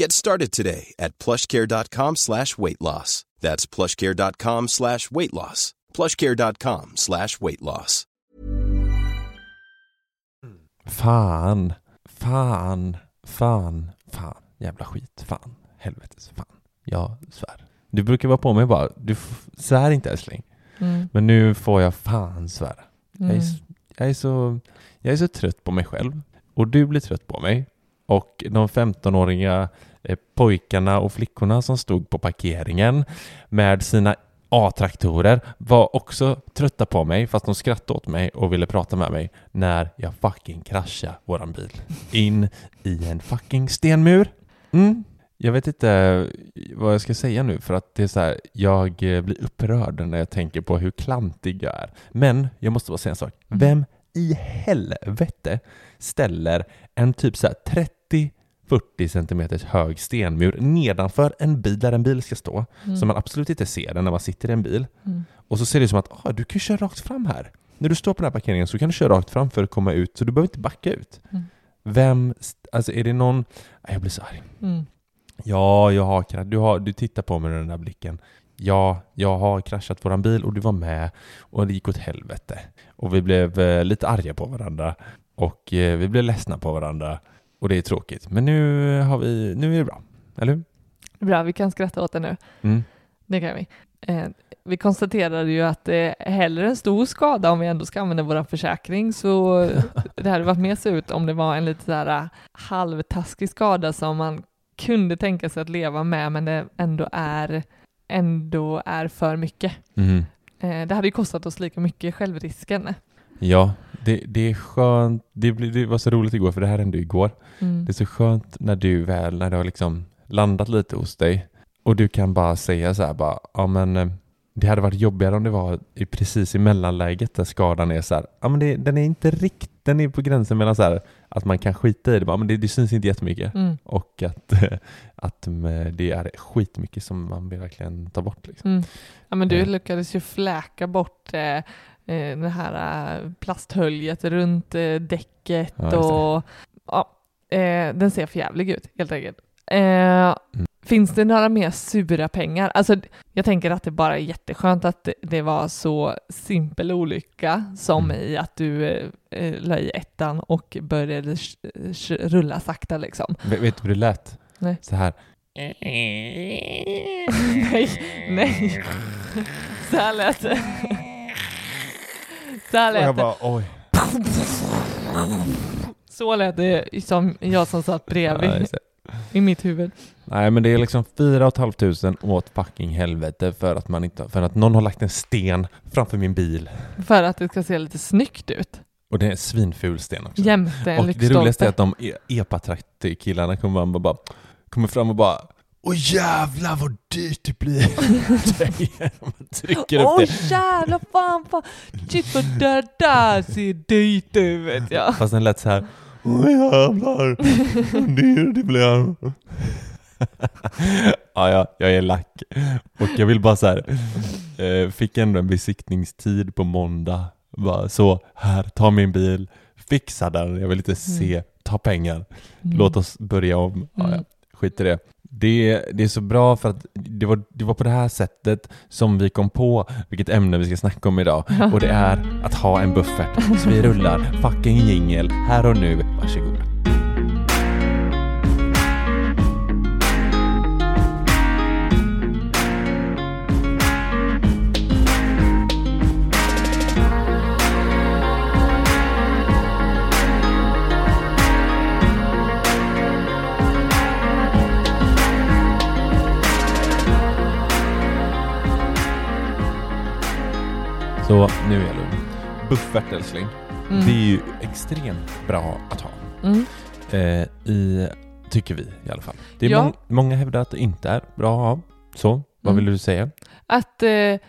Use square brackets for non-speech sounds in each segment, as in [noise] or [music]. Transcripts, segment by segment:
Get started today at plushcare.com slash weight loss. That's plushcare.com slash weight loss. plushcare.com slash weight loss. Fan, fan, fan, fan, jävla skit, fan, helvetes fan. Jag svär. Du brukar vara på mig bara, du svär inte älskling. Mm. Men nu får jag fan svära. Jag, är, Mm. jag, är så, jag är så trött på mig själv. Och du blir trött på mig. Och de 15-åriga eh, pojkarna och flickorna som stod på parkeringen med sina A-traktorer var också trötta på mig fast de skrattade åt mig och ville prata med mig när jag fucking kraschade våran bil in i en fucking stenmur. Mm. Jag vet inte vad jag ska säga nu för att det är så här, jag eh, blir upprörd när jag tänker på hur klantig jag är. Men jag måste bara säga en sak. Vem i helvete ställer en typ så här 30-40 centimeters hög stenmur nedanför en bil där en bil ska stå Mm. så man absolut inte ser den när man sitter i en bil. Mm. Och så ser det ut som att ah, du kan köra rakt fram här. När du står på den här parkeringen så kan du köra rakt fram för att komma ut så du behöver inte backa ut. Mm. Vem, alltså är det någon, Nej, jag blir så arg. Mm. Ja, jag har, kra- du, har, du tittar på mig med den där blicken. Ja, jag har kraschat våran bil och du var med och det gick åt helvete. Och vi blev eh, lite arga på varandra och eh, vi blev ledsna på varandra och det är tråkigt. Men nu har vi, nu är det bra, eller hur? Bra, vi kan skratta åt det nu. Mm. Det kan vi. Eh, vi konstaterade ju att det är hellre en stor skada om vi ändå ska använda vår försäkring så [laughs] det hade varit mer så ut om det var en lite så här äh, halvtaskig skada som man kunde tänka sig att leva med men det ändå är, ändå är för mycket. Mhm. Eh, det hade ju kostat oss lika mycket självrisken. Ja, det, det är skönt. Det, det var så roligt igår för det här hände igår. Mm. Det är så skönt när du väl, när det har liksom landat lite hos dig och du kan bara säga så här bara, ja men eh, det hade varit jobbigare om det var i, precis i mellanläget där skadan är så här, ja men det, den är inte riktigt, den är på gränsen mellan så här att man kan skita i det, bara, men det, det syns inte jättemycket Mm. och att, [laughs] att det är skitmycket som man vill verkligen ta bort liksom. Mm. Ja, men du Eh. lyckades ju fläka bort eh, det här eh, plasthöljet runt eh, däcket Ja, och ja, eh, den ser för jävlig ut helt enkelt. Eh, Finns det några mer sura pengar? Alltså, jag tänker att det bara är jätteskönt att det, var så simpel olycka som Mm. i att du eh, eh, la i ettan och började rulla sakta liksom. Vet, vet du hur det lät? Nej. Så här. [laughs] nej, nej. [laughs] Så här lät det. Så här Och lät jag bara oj. Så lät det som jag som satt bredvid Ja, i mitt huvud. Nej men det är liksom 4 500 åt fucking helvete för att man inte, för att någon har lagt en sten framför min bil. För att det ska se lite snyggt ut. Och det är en svinful sten också. Jämte en och det roligaste är att de e- kommer, fram och bara, kommer fram och bara Åh jävlar vad dyrt det blir! [laughs] Man trycker upp Åh det. jävlar fan fan! Shit vad det där ser dyrt ut vet jag. Fast den lät så här. Åh jävlar vad dyrt det blir. ja, ja, jag är lack. Och jag vill bara så här. Eh, fick ändå en besiktningstid på måndag Bara så, här, ta min bil, fixa den, jag vill inte se, ta pengar, Mm. låt oss börja om. Ja, Mm. ja, skit i det. Det, det är så bra för att det var, det var på det här sättet som vi kom på vilket ämne vi ska snacka om idag. Och det är att ha en buffert. Så vi rullar fucking jingel här och nu. Varsågod. Så nu är jag lugn. Buffert älskling. Mm. Det är ju extremt bra att ha. Mm. Eh, i, tycker vi i alla fall. Det är Ja. mång, många hävdar att det inte är bra att ha. Så, vad Mm. vill du säga? Att eh,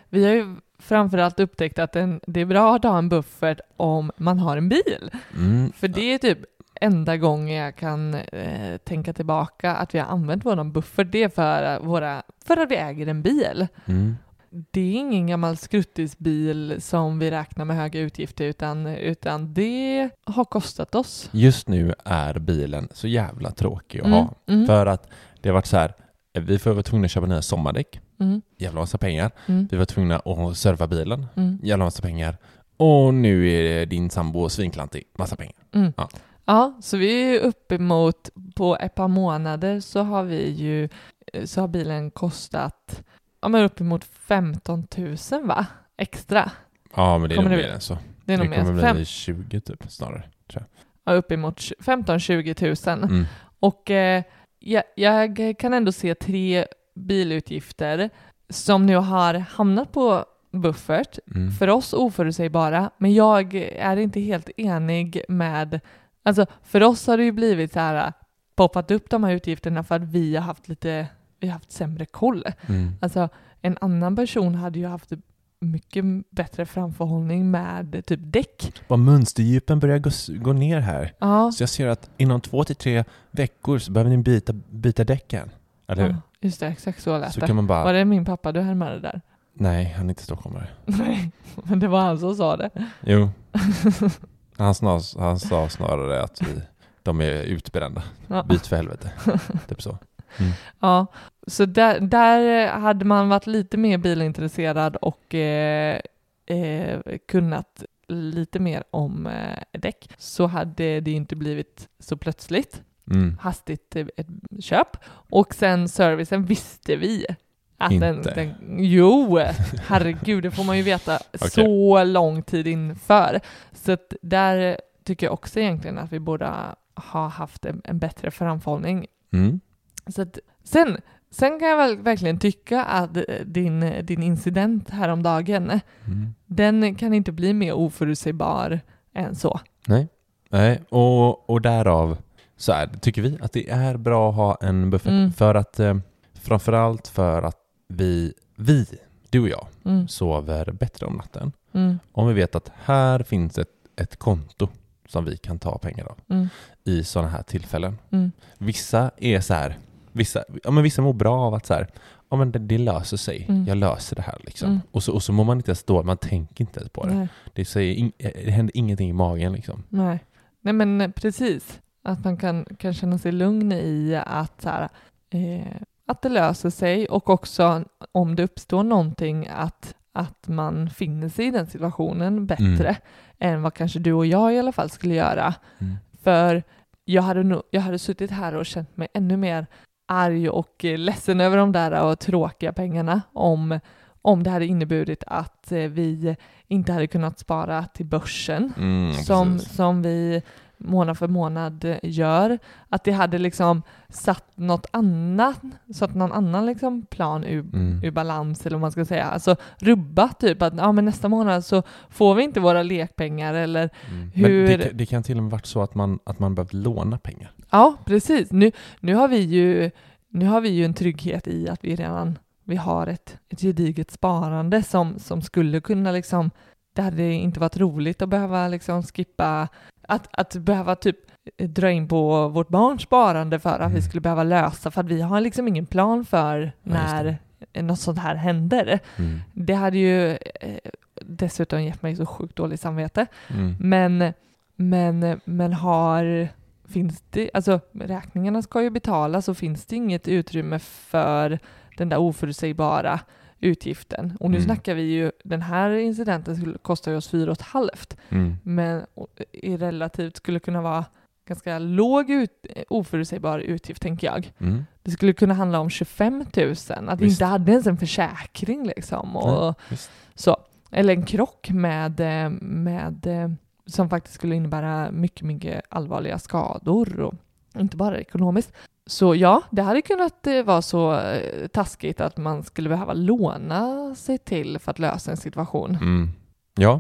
vi har ju framförallt upptäckt att en, det är bra att ha en buffert om man har en bil. Mm. För det är typ enda gången jag kan eh, tänka tillbaka att vi har använt våran buffert. Det är för, eh, våra, för att vi äger en bil. Mm. Det är ingen gammal skruttisbil som vi räknar med höga utgifter utan, utan det har kostat oss. Just nu är bilen så jävla tråkig att Mm, ha. mm, För att det har varit så här, vi vara tvungna att köpa nya sommardäck, mm, jävla massa pengar. mm, Vi var tvungna att serva bilen, mm, jävla massa pengar. Och nu är din sambo svinklantig, massa pengar. mm. Ja. Ja, så vi är uppemot, på ett par månader så har vi ju, så har bilen kostat, ja men uppemot 15 000 va? Extra. Ja, men det är Kommer nog det mer bli? än så. Det är nog kommer mer. Fem, bli 20 typ snarare. ja, uppemot 15-20 000. Mm. Och eh, jag, jag kan ändå se tre bilutgifter som nu har hamnat på buffert. Mm. För oss oförutsägbara, men jag är inte helt enig med... Alltså, för oss har det ju blivit så här poppat upp de här utgifterna för att vi har haft lite... Vi har haft sämre koll. Mm. Alltså, en annan person hade ju haft mycket bättre framförhållning med typ däck. Vad mönsterdjupen börjar gå, gå ner här. Ja, Så jag ser att inom två till tre veckor så behöver ni byta, byta däcken. Eller hur? ja just det, exakt så lät Så det. kan man bara, Var det min pappa du härmade där? nej han är inte stockholmare. Nej, [laughs] men det var han som sa det. Jo, [laughs] han, snar, han sa snarare att vi, de är utbrända. Ja. Byt för helvete. [laughs] typ så. Ja, så där, där hade man varit lite mer bilintresserad och eh, eh, kunnat lite mer om eh, däck så hade det inte blivit så plötsligt Mm. hastigt eh, ett köp. Och sen servicen visste vi att den, Inte. den... Jo, herregud, det får man ju veta [laughs] så lång tid inför. Så att där tycker jag också egentligen att vi borde ha haft en, en bättre framförhållning Mm. Så att, sen, sen kan jag väl verkligen tycka att eh, din, din incident häromdagen, Mm. den kan inte bli mer oförutsägbar än så. Nej, nej. Och, och därav så är, tycker vi att det är bra att ha en buffert. Mm. För att, eh, framförallt för att vi, vi, du och jag, Mm, sover bättre om natten. mm, Om vi vet att här finns ett, ett konto som vi kan ta pengar av mm, i sådana här tillfällen. mm, Vissa är så här, vissa, ja, men vissa mår bra av att så här, ja men det, det löser sig, Mm. jag löser det här liksom. Mm. Och, så, och så mår man inte ens då, man tänker inte ens på det. nej, Det, säger in, det händer ingenting i magen liksom. nej. nej, men eh, precis. Att man kan, kan känna sig lugn i att, så här, eh, att det löser sig och också om det uppstår någonting att, att man finner sig i den situationen bättre än vad kanske du och jag i alla fall skulle göra. Mm. För jag hade, nog, jag hade suttit här och känt mig ännu mer arg och eh, ledsen över de där och tråkiga pengarna om, om det hade inneburit att eh, vi inte hade kunnat spara till börsen Mm, som, precis. som vi månad för månad eh, gör. Att det hade liksom satt något annat, satt någon annan liksom plan ur, Mm. ur balans eller vad man ska säga. Alltså rubbat typ att ja, men nästa månad så får vi inte våra lekpengar eller Mm. hur- Men det, det kan till och med varit så att man, att man behövt låna pengar. Ja, precis. Nu, nu, har vi ju, nu har vi ju en trygghet i att vi redan vi har ett, ett gediget sparande som, som skulle kunna liksom det hade inte varit roligt att behöva liksom skippa att, att behöva typ dra in på vårt barns sparande för att Mm. vi skulle behöva lösa för att vi har liksom ingen plan för Ja, när något sånt här händer. Mm. Det hade ju eh, dessutom gett mig så sjukt dåligt samvete. Mm. Men, men, men har, finns det, alltså räkningarna ska ju betalas och finns det inget utrymme för den där oförutsägbara utgiften. Och nu Mm. snackar vi ju, den här incidenten kostar ju oss fyra och ett halvt, Mm. men i relativt skulle kunna vara ganska låg ut, oförutsägbar utgift tänker jag. Mm. Det skulle kunna handla om 25 000, att vi inte hade ens en försäkring liksom. Och visst. så. Eller en krock med, eh, med, eh, som faktiskt skulle innebära mycket, mycket allvarliga skador och inte bara ekonomiskt. Så ja, det hade kunnat eh, vara så eh, taskigt att man skulle behöva låna sig till för att lösa en situation. Mm. Ja,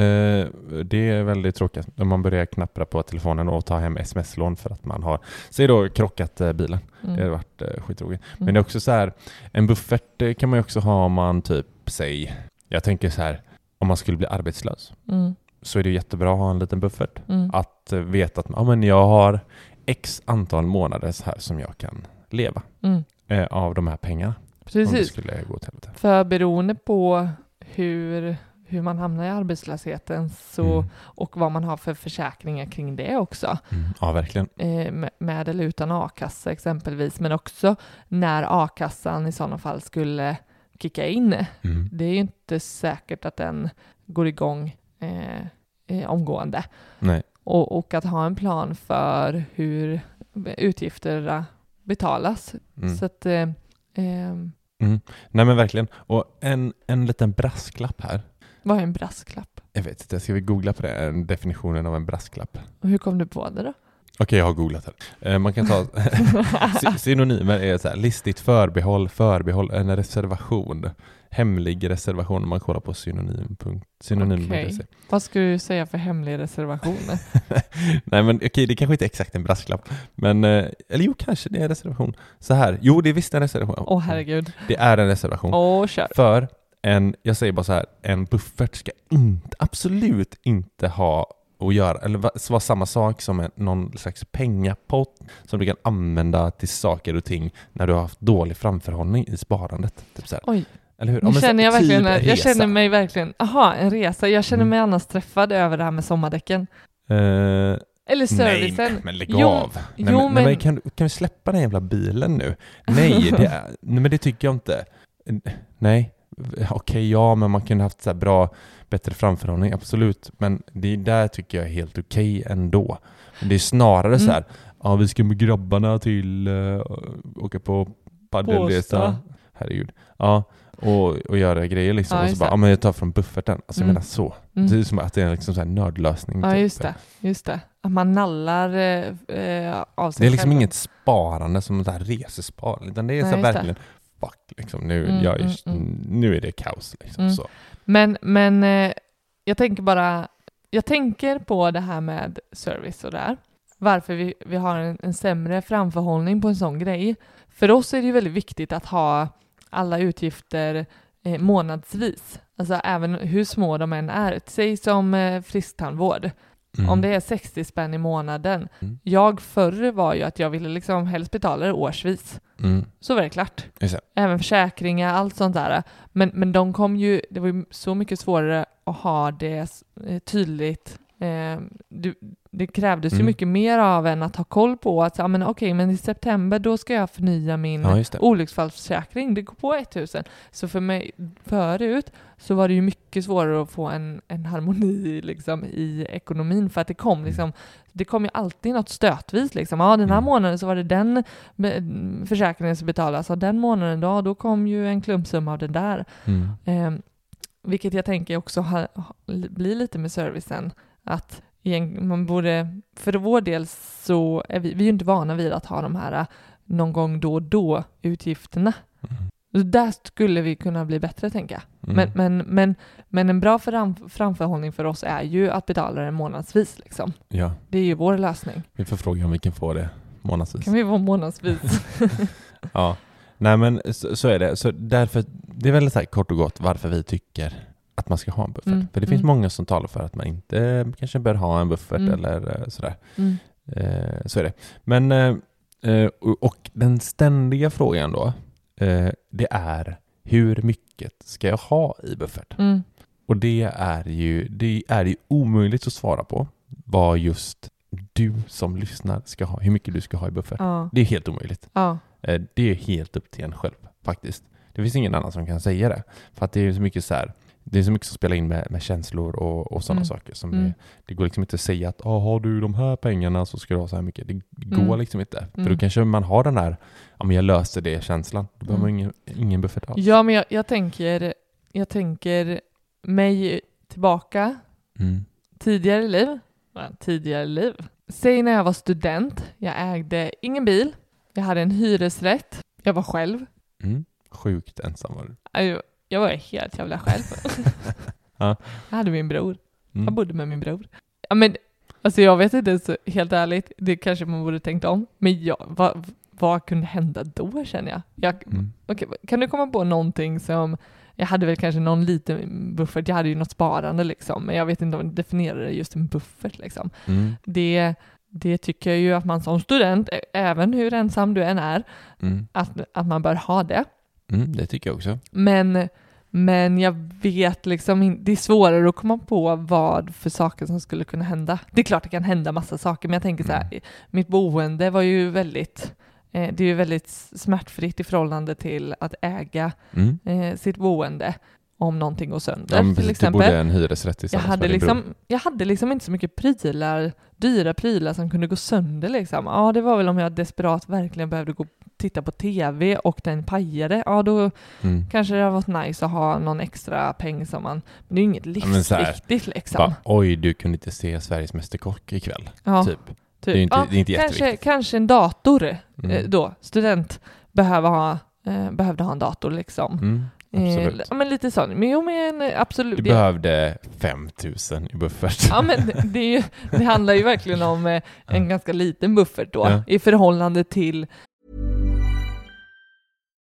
eh, det är väldigt tråkigt när man börjar knappra på telefonen och ta hem sms-lån för att man har, säg då krockat bilen. Det har Mm. varit skittråkigt. Men Mm. det är också så här, en buffert kan man ju också ha om man typ, säg, jag tänker så här, om man skulle bli arbetslös Mm. Så är det jättebra att ha en liten buffert. Mm. Att eh, veta att ja, men jag har x antal månader så här som jag kan leva Mm. eh, av de här pengarna. Precis. skulle gå till. För beroende på hur, hur man hamnar i arbetslösheten så, Mm. och vad man har för försäkringar kring det också, Mm. Ja, verkligen. eh, med- med eller utan a-kassa exempelvis, men också när a-kassan i sådana fall skulle kicka in. Mm. Det är ju inte säkert att den går igång eh, eh, omgående. Nej. Och, och att ha en plan för hur utgifterna betalas. Mm. Så att, eh, ehm, Nej men verkligen. Och en, en liten brasklapp här. vad är en brasklapp? Jag vet inte, ska vi googla på det? En Definitionen av en brasklapp. Och hur kom du på det då? Okej, jag har googlat det. Eh, Man kan ta [laughs] sy- [laughs] synonymer är så här, listigt förbehåll, förbehåll, en reservation. Hemlig reservation om man kollar på synonym. synonym Okej. Vad ska du säga för hemlig reservation? [laughs] Nej men okej, det kanske inte är exakt en brasklapp. Men, eh, eller jo kanske det är en reservation. Så här, jo det är visst en reservation. Åh herregud. Det är en reservation. Åh, kör. För en, jag säger bara så här, en buffert ska inte, absolut inte ha att göra, eller va- vara samma sak som en, någon slags pengapott som du kan använda till saker och ting när du har haft dålig framförhållning i sparandet. Typ så här. Oj, Eller hur? Ja, nu så- känner jag typ verkligen, jag känner mig verkligen, aha, en resa. Jag känner Mm. mig annars träffad över det här med sommardäcken. Eh, Eller nej, servicen. men, men lägg Jo, av. Nej, jo, men, nej, men- men kan, kan vi släppa den jävla bilen nu? Nej, det, [laughs] nej men det tycker jag inte. Nej, okej ja, men man kunde haft så här bra, bättre framförhållning, absolut. Men det där tycker jag är helt okej ändå. Men det är snarare så Mm. här, ja vi ska med grabbarna till, uh, åka på paddelresa. Båstad. Herregud. Ja, och, och göra grejer liksom. Ja, och så bara, det. ja men jag tar från bufferten. Alltså jag Mm. menar så. Mm. Det är som att det är liksom så här nödlösning. Ja, typ. just det. Just det. Att man nallar eh, eh, av sig Det är liksom själv. inget sparande som här resesparande, utan det är Nej, så här just det. verkligen fuck liksom, nu, Mm, jag, är- mm, mm. nu är det kaos liksom. Mm. Så. Men, men eh, jag tänker bara, jag tänker på det här med service och där. Varför vi, vi har en, en sämre framförhållning på en sån grej. För oss är det ju väldigt viktigt att ha alla utgifter eh, månadsvis. Alltså även hur små de än är. Säg som eh, frisktandvård. Mm. Om det är 60 spänn i månaden. Mm. Jag förr var ju att jag ville liksom helst betala det årsvis. Mm. Så var det klart. Det. Även försäkringar, allt sånt där. Men, men de kom ju, det var ju så mycket svårare att ha det eh, tydligt. Eh, du, det krävdes ju Mm. mycket mer av en att ha koll på att, ja men okej, men i september då ska jag förnya min Ja, olycksfallsförsäkring, det går på 1000. Så för mig förut så var det ju mycket svårare att få en, en harmoni liksom, i ekonomin för att det kom liksom, det kom ju alltid något stötvis liksom. Ja, den här Mm. månaden så var det den försäkringen som betalas och den månaden då, då kom ju en klumpsumma av det där. Eh, vilket jag tänker också ha, blir lite med servicen, att man borde, för vår del så är vi, vi är ju inte vana vid att ha de här eh, någon gång då och då utgifterna. Mm. Där skulle vi kunna bli bättre, tänker jag. Mm. Men, men, men, men en bra fram, framförhållning för oss är ju att betala det månadsvis. Liksom. Ja, Det är ju vår lösning. vi får fråga om vi kan få det månadsvis. Kan vi få månadsvis? [laughs] Ja, nej men så, så är det. Så därför, det är väldigt så kort och gott varför vi tycker att man ska ha en buffert. Mm, För det finns mm. många som talar för att man inte kanske bör ha en buffert Mm. eller eh, sådär. Mm. Eh, så är det. Men, eh, eh, och, den ständiga frågan då, eh, det är hur mycket ska jag ha i buffert? Och det är ju, det är ju omöjligt att svara på vad just du som lyssnar ska ha, hur mycket du ska ha i buffert. Ja. Det är helt omöjligt. Ja. Eh, Det är helt upp till en själv faktiskt. Det finns ingen annan som kan säga det. För att det är så mycket så här, det är så mycket som spelar in med, med känslor och, och sådana Mm. saker. Som Mm. är, det går liksom inte att säga att ah, har du de här pengarna så ska du ha så här mycket. Det går Mm. liksom inte. För Mm. då kanske man har den här, ja men jag löser det känslan. Då behöver man Mm. ingen, ingen buffert alls. Ja, men jag, jag tänker, jag tänker mig tillbaka Mm. tidigare liv. Tidigare liv. Säg när jag var student. Jag ägde ingen bil. Jag hade en hyresrätt. Jag var själv. Mm. Sjukt ensam var du. Jag var helt jävla själv. [laughs] Ja. Jag hade min bror. Jag Mm. bodde med min bror. Ja, men alltså jag vet inte, så helt ärligt, det kanske man borde tänkt om. Men jag, vad, vad kunde hända då känner jag? jag Mm. okej, kan du komma på någonting som, jag hade väl kanske någon liten buffert, jag hade ju något sparande liksom, men jag vet inte om det definierar just en buffert liksom. Mm. Det, det tycker jag ju att man som student, även hur ensam du än är, Mm. att, att man bör ha det. Mm. Det tycker jag också. Men, men jag vet liksom det är svårare att komma på vad för saker som skulle kunna hända. Det är klart det kan hända massa saker, men jag tänker så här, Mm. mitt boende var ju väldigt, eh, det är ju väldigt smärtfritt i förhållande till att äga Mm. eh, sitt boende om någonting går sönder Ja, till du exempel. bodde i en hyresrätt Jag hade, bror. liksom, jag hade liksom inte så mycket prylar, dyra prylar som kunde gå sönder liksom. Ja, det var väl om jag desperat verkligen behövde gå titta på TV och den pajade. Ja, då Mm. kanske det hade varit nice att ha någon extra peng som man... Men det är ju inget livsviktigt liksom. Bara, Oj, du kunde inte se Sveriges Mästerkock ikväll. ja, Typ. typ. Det är ju inte, ja, det är inte kanske, kanske en dator Mm. eh, då. Student behöver ha, eh, behövde ha en dator liksom. Mm. Eh, Absolut. ja, men lite sån. Men jo, men eh, absolut. Du behövde 5000 i buffert. Ja, men det, ju, det handlar ju verkligen om eh, en Ja. ganska liten buffert då, Ja. i förhållande till...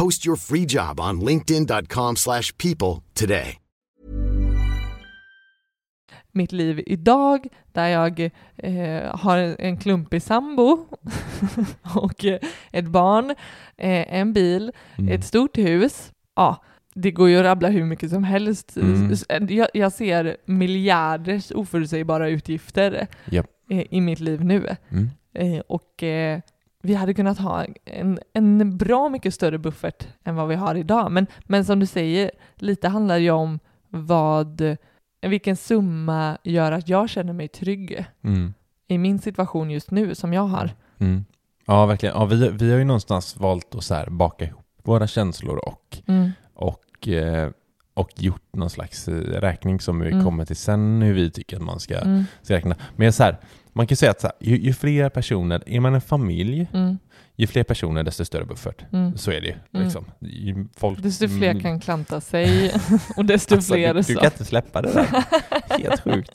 Post your free job on linkedin.com/people slash people today. mitt liv idag där jag eh, har en klumpig sambo [laughs] och eh, ett barn, eh, en bil, Mm. ett stort hus. Ja, det går ju att rabbla hur mycket som helst. Mm. Jag, jag ser miljarders oförutsägbara utgifter Japp. eh, i mitt liv nu. Mm. Eh, och eh, vi hade kunnat ha en, en bra mycket större buffert än vad vi har idag. Men, men som du säger, lite handlar ju om vad, vilken summa gör att jag känner mig trygg Mm. i min situation just nu som jag har. Mm. Ja, verkligen. Ja, vi, vi har ju någonstans valt att så baka ihop våra känslor och, Mm. och, eh, och gjort någon slags eh, räkning som vi Mm. kommer till sen hur vi tycker att man ska, Mm. ska räkna. Men så här, man kan säga att här, ju, ju fler personer, är man en familj, Mm. ju fler personer desto större buffert. Mm. Så är det ju. Mm. Liksom. Ju Folk, Desto fler Mm. kan klanta sig [laughs] och desto Alltså, fler du, så. du kan inte släppa det där. [laughs] Helt sjukt.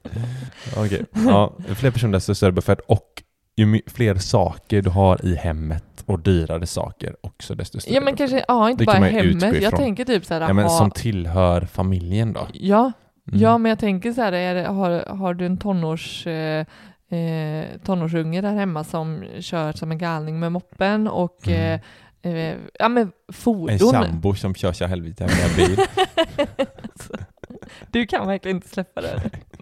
Okej. Ja, fler personer desto större buffert och ju fler saker du har i hemmet och dyrare saker också desto större Ja men kanske, ja inte Det bara hemmet. Jag tänker typ såhär, ja, men ha, Som tillhör familjen då? ja, Mm. Ja, men jag tänker så här, är det, har, har du en tonårs, eh, eh, tonårsunge där hemma som kör som en galning med moppen och Mm. eh, eh, ja, men En fordon. sambo som kör sig helvete med bil. [laughs] du kan verkligen inte släppa det. [laughs]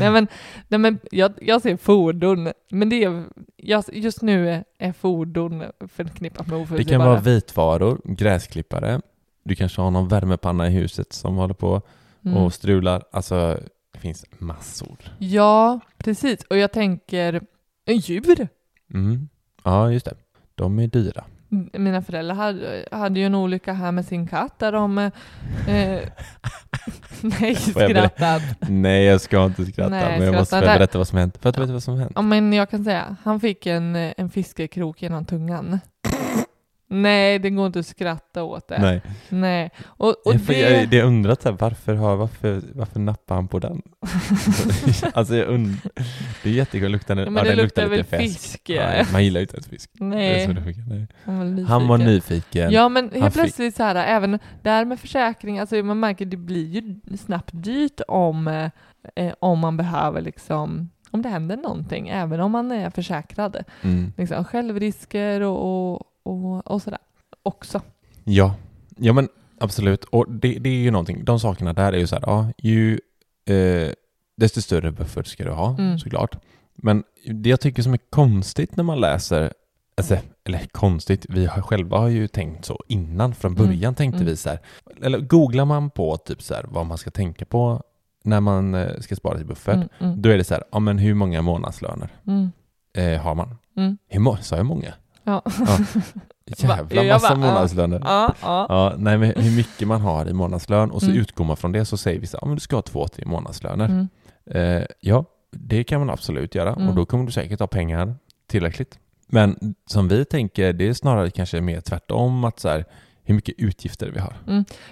nej men, nej, men jag, jag ser fordon, men det är, jag, just nu är, fordon förknippat med Det oförutsägbara. kan vara vitvaror, gräsklippare, du kanske har någon värmepanna i huset som håller på Mm. och strular. Alltså, Det finns massor. Ja, precis. Och jag tänker, djur. Mm. Ja, just det. De är dyra. Mina föräldrar hade, hade ju en olycka här med sin katt där de... Eh, [laughs] nej, skrattat. Nej, jag ska inte skratta, Nej, men jag måste berätta vad som hänt. För att veta vad som hänt. Ja, men jag kan säga, han fick en, eh, en fiskekrok genom tungan. Nej, det går inte att skratta åt det. Nej. Nej. Och, och jag, det... jag, det undrat så här, varför, har, varför, varför nappar han på den? [laughs] alltså jag und... Det är jättekul, luktar, Ja, ja, men det den luktar luktar lite fäsk. fisk, Ja, ja. man gillar ju inte ens fisk. Nej, funkar. Nej. han var nyfiken. Han var nyfiken. Ja, men helt fick- plötsligt så här, även där med försäkring, alltså man märker det blir ju snabbt dyrt om, eh, eh, om man behöver liksom, om det händer någonting, även om man är försäkrad. Mm. Liksom självrisker och, och, och, och sådär också. Ja. ja, men absolut. Och det, det är ju någonting, de sakerna där är ju så här, ja, ju eh, desto större buffert ska du ha, Mm. såklart. Men det jag tycker som är konstigt när man läser, alltså, eller konstigt, vi har själva har ju tänkt så innan, från Mm. början tänkte Mm. vi så här, eller googlar man på typ så här, vad man ska tänka på när man eh, ska spara till buffert, Mm, mm, då är det så här, ja men hur många månadslöner mm, eh, har man? mm. Hur sa jag många? Ja. Ja. [laughs] Jävla massa bara, månadslöner. ja, ja. Ja, nej, men hur mycket man har i månadslön och så Mm. utgår man från det så säger vi så ja, men du ska ha två, tre månadslöner. Mm. Eh, ja, det kan man absolut göra Mm. och då kommer du säkert ha pengar tillräckligt. Men som vi tänker, det är snarare kanske mer tvärtom att så här, hur mycket utgifter vi har.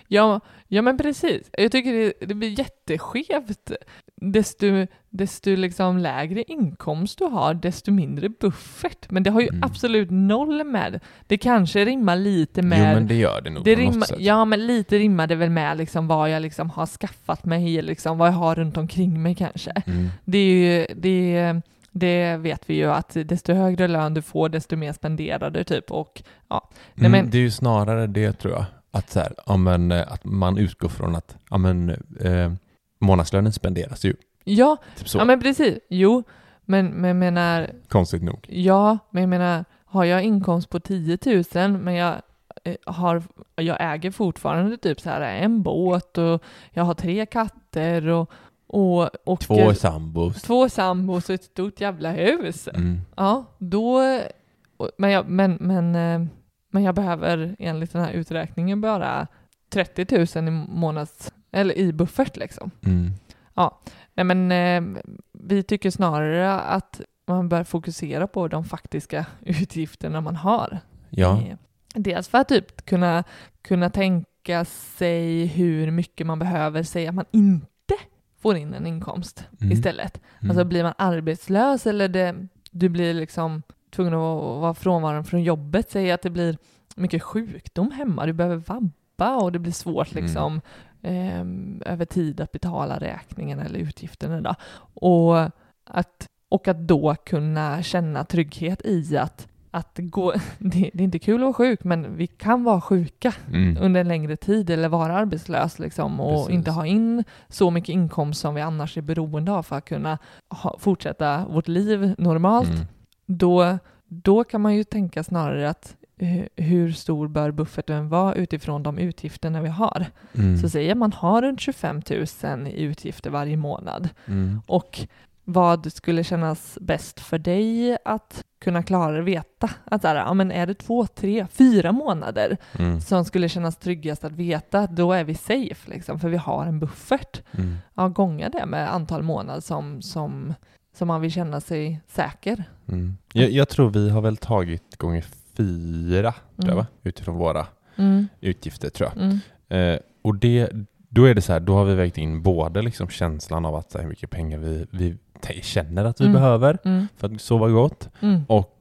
Ja, ja men precis. Jag tycker det, det blir jätteskevt. Desto, desto liksom lägre inkomst du har, desto mindre buffert. Men det har ju Mm. absolut noll med. Det kanske rimmar lite med... Jo, men det gör det nog det sätt. ja, men lite rimmar det väl med liksom vad jag liksom har skaffat mig, liksom vad jag har runt omkring mig kanske. Mm. Det, är ju, det, det vet vi ju att desto högre lön du får, desto mer spenderar du typ. Och, ja. Nej, Mm, men, Det är ju snarare det tror jag. Att, så här, ja, men, eh, att man utgår från att ja, men, eh, månadslönen spenderas ju. ja, Typ ja, men precis. Jo, men, men menar, Konstigt nog. Ja, men jag menar, har jag inkomst på 10 000 men jag, eh, har, jag äger fortfarande typ så här en båt och jag har tre katter och, och, och Två sambos. två sambos och ett stort jävla hus. Mm. Ja, då... Men jag, men, men, eh, men jag behöver enligt den här uträkningen bara 30 000 i månads... Eller i buffert liksom. Mm. Nej, men eh, vi tycker snarare att man bör fokusera på de faktiska [laughs] utgifterna man har. Ja. Eh, Dels för att typ kunna, kunna tänka sig hur mycket man behöver säga att man inte får in en inkomst Mm. istället. Mm. Alltså blir man arbetslös eller det, du blir liksom tvungen att vara frånvarande från jobbet, säg att det blir mycket sjukdom hemma, du behöver vabba och det blir svårt Mm. liksom ehm, över tid att betala räkningen eller utgifterna. Då. Och, att, och att då kunna känna trygghet i att, att går, [laughs] det, det är inte kul att vara sjuk, men vi kan vara sjuka Mm. under en längre tid eller vara arbetslös liksom, och Precis. inte ha in så mycket inkomst som vi annars är beroende av för att kunna ha, fortsätta vårt liv normalt, Mm. då, då kan man ju tänka snarare att eh, hur stor bör bufferten vara utifrån de utgifterna vi har. Mm. Så säger man har runt 25 000 i utgifter varje månad Mm. och vad skulle kännas bäst för dig att kunna klara veta att så här, ja, men är det två, tre, fyra månader Mm. som skulle kännas tryggast att veta då är vi safe, liksom, för vi har en buffert. Mm. Ja, gånga det med antal månader som, som, som man vill känna sig säker. Mm. Jag, jag tror vi har väl tagit gånger fyra, tror jag, Mm. va? utifrån våra Mm, utgifter tror jag. mm, Eh, och det, då är det så här, då har vi vägt in både liksom känslan av att här, hur mycket pengar vi, vi känner att vi Mm. behöver mm, för att sova gott mm, och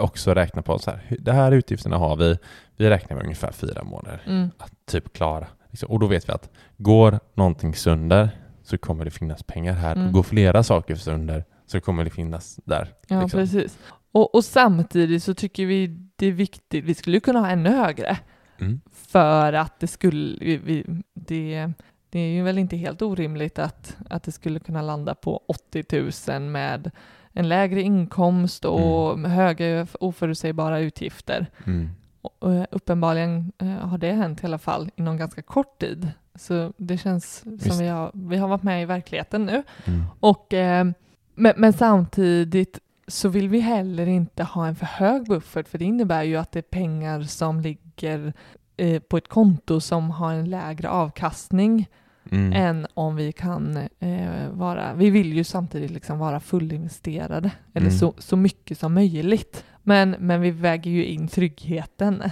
också räkna på så här, det här utgifterna har vi, vi räknar med ungefär fyra månader mm, att typ klara. Liksom. Och då vet vi att går någonting sönder så kommer det finnas pengar här. Mm. Och går flera saker sönder så kommer det finnas där. ja, liksom. precis. Och, och samtidigt så tycker vi det är viktigt, vi skulle kunna ha ännu högre Mm. för att det skulle, vi, det, det är ju väl inte helt orimligt att, att det skulle kunna landa på 80 000 med en lägre inkomst och med höga oförutsägbara utgifter. Mm. Och, eh, uppenbarligen eh, har det hänt i alla fall inom ganska kort tid Så det känns som vi har, vi har varit med i verkligheten nu. Mm. Och, eh, men, men samtidigt så vill vi heller inte ha en för hög buffert för det innebär ju att det är pengar som ligger eh, på ett konto som har en lägre avkastning Mm. än om vi kan eh, vara, vi vill ju samtidigt liksom vara fullinvesterade eller Mm. så, så mycket som möjligt. Men, men vi väger ju in tryggheten.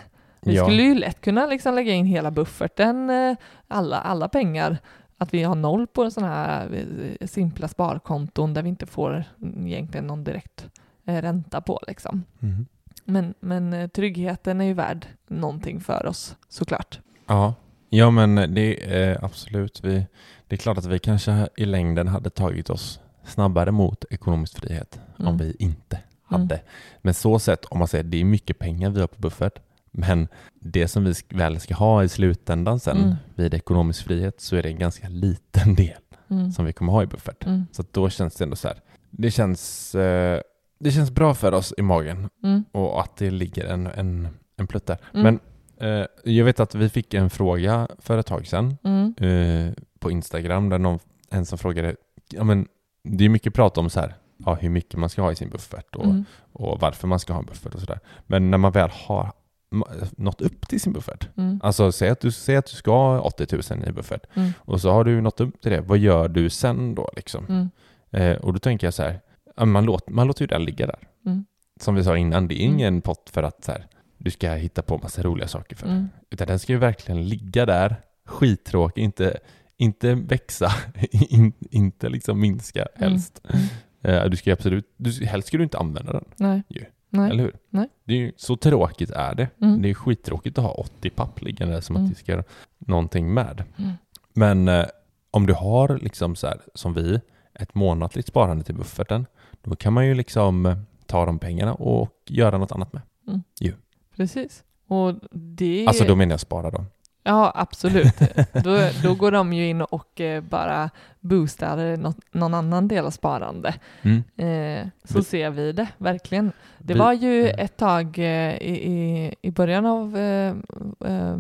Vi Ja. skulle ju lätt kunna liksom lägga in hela bufferten, eh, alla, alla pengar, att vi har noll på sådana här eh, simpla sparkonton där vi inte får egentligen någon direkt eh, ränta på liksom. Mm. Men, men tryggheten är ju värd någonting för oss såklart. Ja. Ja, men det är absolut. Vi, det är klart att vi kanske i längden hade tagit oss snabbare mot ekonomisk frihet om Mm. vi inte Mm. hade. Men så sett, om man säger det är mycket pengar vi har på buffert, men det som vi väl ska ha i slutändan sen Mm. vid ekonomisk frihet så är det en ganska liten del Mm. som vi kommer ha i buffert. Mm. Så då känns det ändå så här. Det känns, eh, det känns bra för oss i magen Mm. och att det ligger en, en, en plutt där. Mm. Men jag vet att vi fick en fråga för ett tag sedan Mm. eh, på Instagram där någon, en som frågade, ja men det är mycket prat om så här, ja, hur mycket man ska ha i sin buffert och, Mm. och varför man ska ha en buffert och sådär. Men när man väl har nått upp till sin buffert, Mm. alltså säg att du, säg att du ska ha 80 000 i buffert Mm. och så har du nått upp till det, vad gör du sen då liksom? Mm. Eh, och då tänker jag så här, man, låter, man låter ju den ligga där. Mm. Som vi sa innan, det är ingen pott för att så här, du ska hitta på massa roliga saker för. Mm. Utan den ska ju verkligen ligga där, skittråkig, inte, inte växa, [laughs] in, inte liksom minska helst. Mm. Eh, du ska absolut, du, helst ska du inte använda den, Nej. Ju. Nej. eller hur? Nej. Det är ju, så tråkigt är det. Mm. Det är skittråkigt att ha 80 papp liggande som Mm. att du ska göra någonting med. Mm. Men eh, om du har liksom så här, som vi, ett månatligt sparande till bufferten, då kan man ju liksom eh, ta de pengarna och göra något annat med. Precis. Och det... Alltså då menar jag spara dem. Ja, absolut. då, då går de ju in och eh, bara boostar något, någon annan del av sparande. Mm. Eh, så Vi- ser vi det, verkligen. Det Vi- var ju ett tag eh, i, i, i början av eh, eh,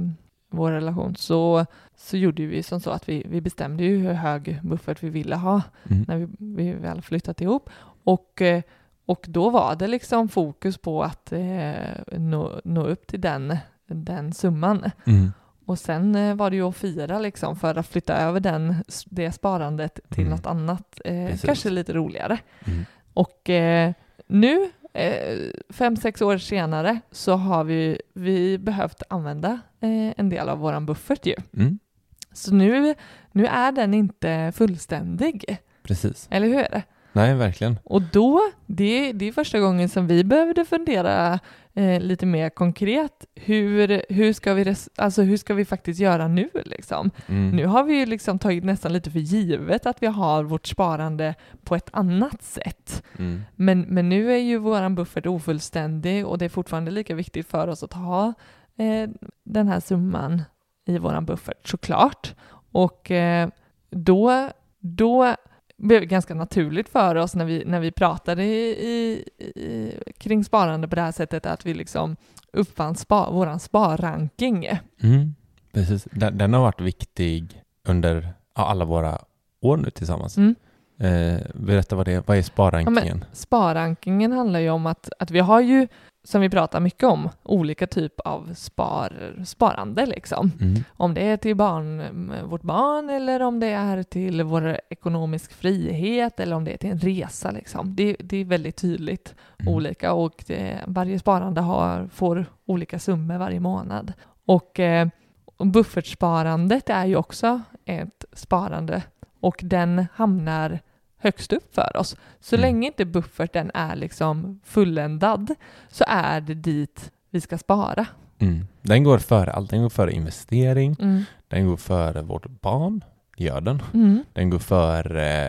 vår relation så, så gjorde vi som så att vi, vi bestämde ju hur hög buffert vi ville ha Mm. när vi, vi väl flyttat ihop. Och, eh, och då var det liksom fokus på att eh, nå, nå upp till den, den summan. Mm. Och sen eh, var det ju att fira liksom för att flytta över den, det sparandet till Mm. något annat, eh, kanske lite roligare. Mm. Och eh, nu, eh, fem, sex år senare, så har vi, vi behövt använda eh, en del av våran buffert ju. Mm. Så nu, nu är den inte fullständig, Precis. eller hur är det? Nej, verkligen. Och då, det, det är första gången som vi behövde fundera eh, lite mer konkret. Hur, hur, ska vi res, alltså hur ska vi faktiskt göra nu? Liksom? Mm. Nu har vi ju liksom tagit nästan lite för givet att vi har vårt sparande på ett annat sätt. Mm. Men, men nu är ju vår buffert ofullständig och det är fortfarande lika viktigt för oss att ha eh, den här summan i vår buffert såklart. Och eh, då, då blev ganska naturligt för oss när vi, när vi pratade i, i, i, kring sparande på det här sättet att vi liksom uppfann spa, våran sparranking. Mm. Precis. Den, den har varit viktig under ja, alla våra år nu tillsammans. Mm. Eh, berätta vad det är. Vad är sparrankingen? Sparrankingen handlar ju om att, att vi har ju, som vi pratar mycket om, olika typ av spar, sparande liksom. Mm. Om det är till barn, vårt barn eller om det är till vår ekonomisk frihet eller om det är till en resa liksom. Det, det är väldigt tydligt Mm. olika och det, varje sparande har, får olika summor varje månad. Och, eh, och buffertsparandet är ju också ett sparande och den hamnar högst upp för oss. Så Mm. länge inte bufferten är liksom fulländad så är det dit vi ska spara. Mm. Den går före allt. Den går före investering. Mm. Den går före vårt barn. Gör den. Mm. Den går före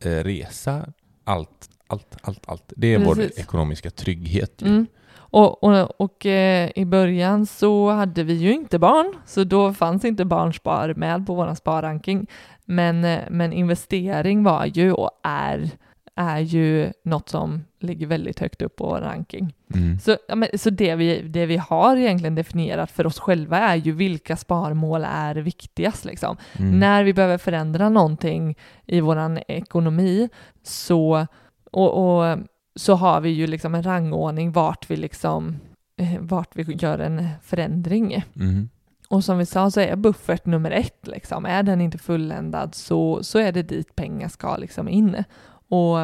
eh, resa. Allt, allt, allt, allt. Det är vår Precis. ekonomiska trygghet. Ju. Och, och, och eh, i början så hade vi ju inte barn, så då fanns inte barnspar med på vår sparranking. Men, eh, men investering var ju och är, är ju något som ligger väldigt högt upp på vår ranking. Mm. Så, ja, men, så det, vi, det vi har egentligen definierat för oss själva är ju vilka sparmål är viktigast. Liksom. Mm. När vi behöver förändra någonting i vår ekonomi så, och, och, så har vi ju liksom en rangordning vart vi, liksom, eh, vart vi gör en förändring. Mm. Och som vi sa så är buffert nummer ett. Liksom. Är den inte fulländad så, så är det dit pengar ska liksom in. Och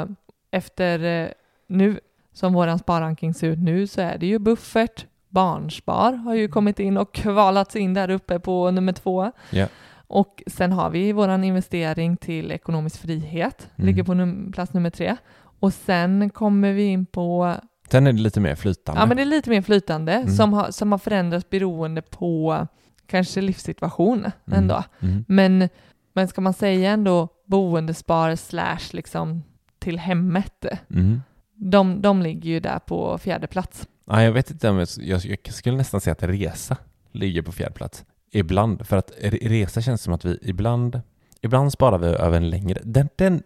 efter eh, nu, som våran sparranking ser ut nu, så är det ju buffert, barnspar har ju kommit in och kvalats in där uppe på nummer två. Ja. Och sen har vi våran investering till ekonomisk frihet, Mm. ligger på num- plats nummer tre. Och sen kommer vi in på Sen är det lite mer flytande. Ja, men det är lite mer flytande Mm. som, har, som har förändrats beroende på kanske livssituation Mm. ändå. Mm. Men, men ska man säga ändå boendespar slash liksom till hemmet, Mm. de, de ligger ju där på fjärde plats. Ja, jag vet inte om jag, jag, skulle nästan säga att resa ligger på fjärde plats. Ibland, för att re- resa känns som att vi ibland, ibland sparar vi över en längre, den, den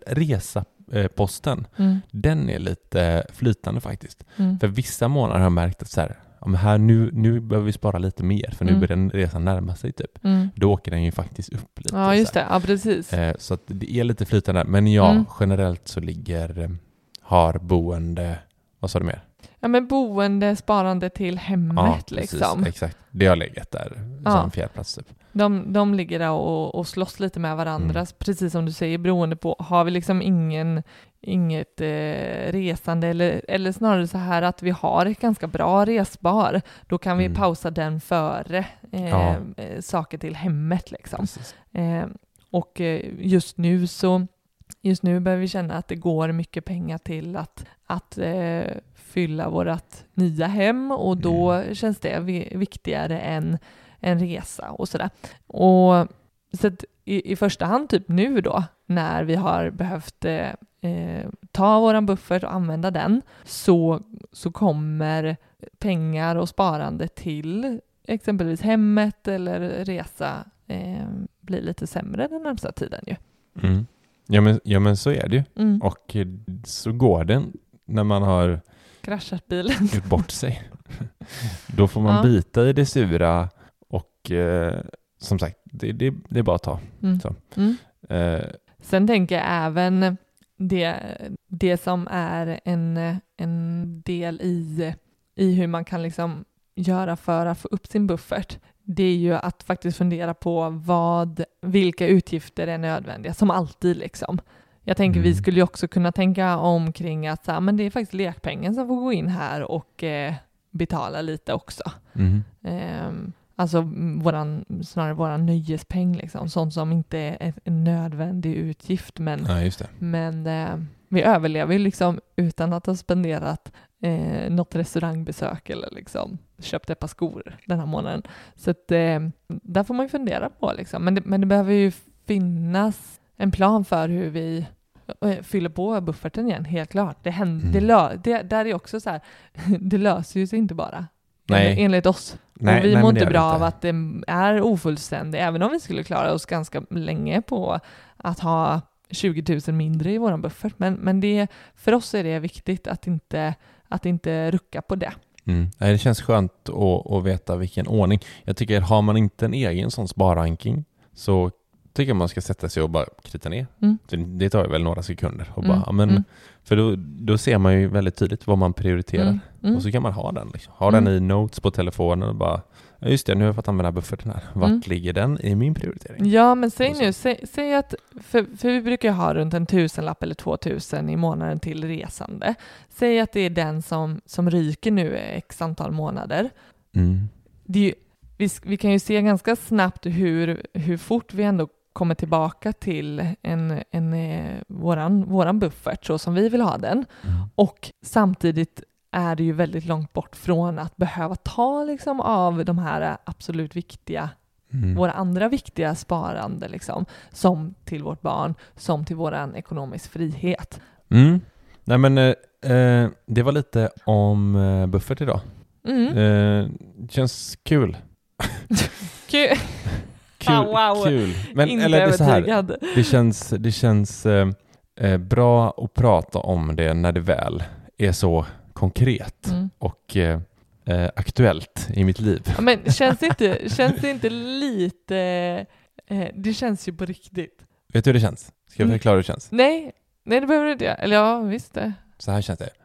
resaposten, Mm. den är lite flytande faktiskt. Mm. För vissa månader har jag märkt att så här, ja, här nu, nu behöver vi spara lite mer, för nu Mm. börjar den resan närma sig typ. Mm. Då åker den ju faktiskt upp lite. Ja, just det. Ja, precis. Eh, Så det är lite flytande, men ja, Mm. generellt så ligger, eh, har boende, vad sa du mer? Ja, men boende, sparande till hemmet liksom. exakt. Det har legat där Ja. som fjärdeplats typ. De, de ligger där och, och slåss lite med varandra, Mm. precis som du säger, beroende på, har vi liksom ingen, inget eh, resande eller, eller snarare så här att vi har ett ganska bra resbar, då kan vi Mm. pausa den före eh, Ja. eh, saker till hemmet liksom. Eh, och eh, just nu så Just nu behöver vi känna att det går mycket pengar till att, att eh, fylla vårt nya hem och då Mm. känns det vi- viktigare än en resa och sådär. Och så att i, i första hand typ nu då när vi har behövt eh, eh, ta våran buffert och använda den så, så kommer pengar och sparande till exempelvis hemmet eller resa eh, bli lite sämre den närmsta tiden ju. Mm. Ja, men, ja men så är det ju. Mm. Och så går det när man har Kraschat bilen. gjort bort sig. [laughs] Då får man Ja. bita i det sura och eh, som sagt, det, det, det är bara att ta. Mm. Mm. Eh, Sen tänker jag även det, det som är en, en del i, i hur man kan liksom göra för att få upp sin buffert. Det är ju att faktiskt fundera på vad, vilka utgifter är nödvändiga, som alltid liksom. Jag tänker vi Mm. skulle ju också kunna tänka omkring att så här, men det är faktiskt lekpengen som får gå in här och eh, betala lite också. mm. Ehm, alltså våran, snarare våran nöjespeng, liksom. sånt som inte är en nödvändig utgift. Men, Ja, det. men eh, vi överlever liksom utan att ha spenderat eh, något restaurangbesök eller liksom köpt ett par skor den här månaden. Så att, eh, där får man ju fundera på. Liksom. Men, det, men det behöver ju finnas en plan för hur vi eh, fyller på bufferten igen, helt klart. Det, händer, det, Mm. lö, det där är också så här, [laughs] det löser ju sig inte bara. Nej. Enligt oss. Nej, vi nej, mår det inte det bra inte. av att det är ofullständigt, även om vi skulle klara oss ganska länge på att ha 20 000 mindre i vår buffert. Men, men det, för oss är det viktigt att inte, att inte rucka på det. Mm. Det känns skönt att, att veta vilken ordning. Jag tycker, har man inte en egen sån sparranking så tycker jag man ska sätta sig och bara krita ner. Mm. Så Det tar ju väl några sekunder. Och Mm, bara, ja, men, mm. För då, då ser man ju väldigt tydligt vad man prioriterar. Mm, mm. Och så kan man ha den. Liksom. Ha Mm. den i notes på telefonen och bara, ja just det, nu har jag fått använda bufferten här. Vart Mm. ligger den i min prioritering? Ja, men säg nu, säg, säg att, för, för vi brukar ha runt en tusenlapp eller två tusen i månaden till resande. Säg att det är den som, som ryker nu x antal månader. Mm. det är ju, vi, vi kan ju se ganska snabbt hur, hur fort vi ändå kommer tillbaka till en, en, eh, våran, våran buffert så som vi vill ha den. Mm. Och samtidigt är det ju väldigt långt bort från att behöva ta liksom av de här absolut viktiga, Mm. våra andra viktiga sparande liksom, som till vårt barn, som till våran ekonomisk frihet. Mm. Nej men eh, eh, det var lite om eh, buffert idag. Mm. Eh, känns kul. [laughs] Kul. [laughs] Kul, Ah, wow. kul. Men, Inte eller det här, det känns, det känns, eh, eh, bra att prata om det när det väl är så konkret Mm. och eh, eh, aktuellt i mitt liv. Ja, men [laughs] känns det inte, känns det inte lite... Eh, det känns ju på riktigt. Vet du hur det känns? Ska jag Mm. förklara hur det känns? Nej, nej det behöver du inte. Eller ja, visst det. Så här känns det. [laughs]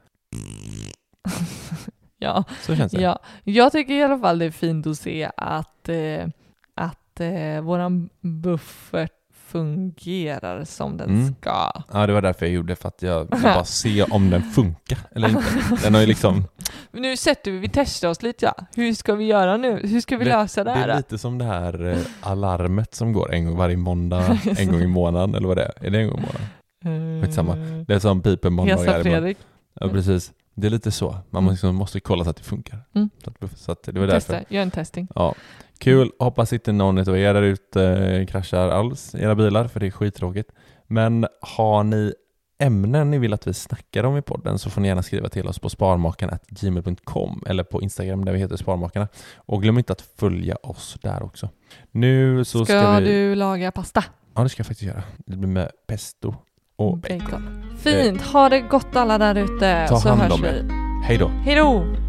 Ja, Så känns det. ja. Jag tycker i alla fall det är fint att se att, eh, att eh, våran buffert fungerar som den Mm. ska. Ja, det var därför jag gjorde, för att jag vill [laughs] bara se om den funkar eller inte. Den har ju liksom, [laughs] Men nu sätter vi, vi testar oss lite ja. Hur ska vi göra nu? Hur ska vi Det- lösa det det här? är lite som det här eh, alarmet som går en gång varje måndag, [laughs] en gång i månaden, eller vad det är. Är det en gång i månaden? Eh, skitsamma. Det är som piper måndagar Hesa. Fredrik. Ja, precis. Det är lite så. Man Mm. måste, måste kolla så att det funkar. Mm. Så, att, så att det var därför. Testa, gör en testing. Ja. Kul, hoppas inte någon av er där ute eh, kraschar alls i era bilar, för det är skittråkigt. Men har ni ämnen ni vill att vi snackar om i podden så får ni gärna skriva till oss på sparmakarna.gmail.com eller på Instagram där vi heter Sparmakarna. Och glöm inte att följa oss där också. Nu så Ska, ska, vi... du laga pasta? Ja, det ska jag faktiskt göra. Det blir med pesto och bacon. Bacon. Fint, ha det gott alla där ute så hörs om vi. Hej då! Hej då!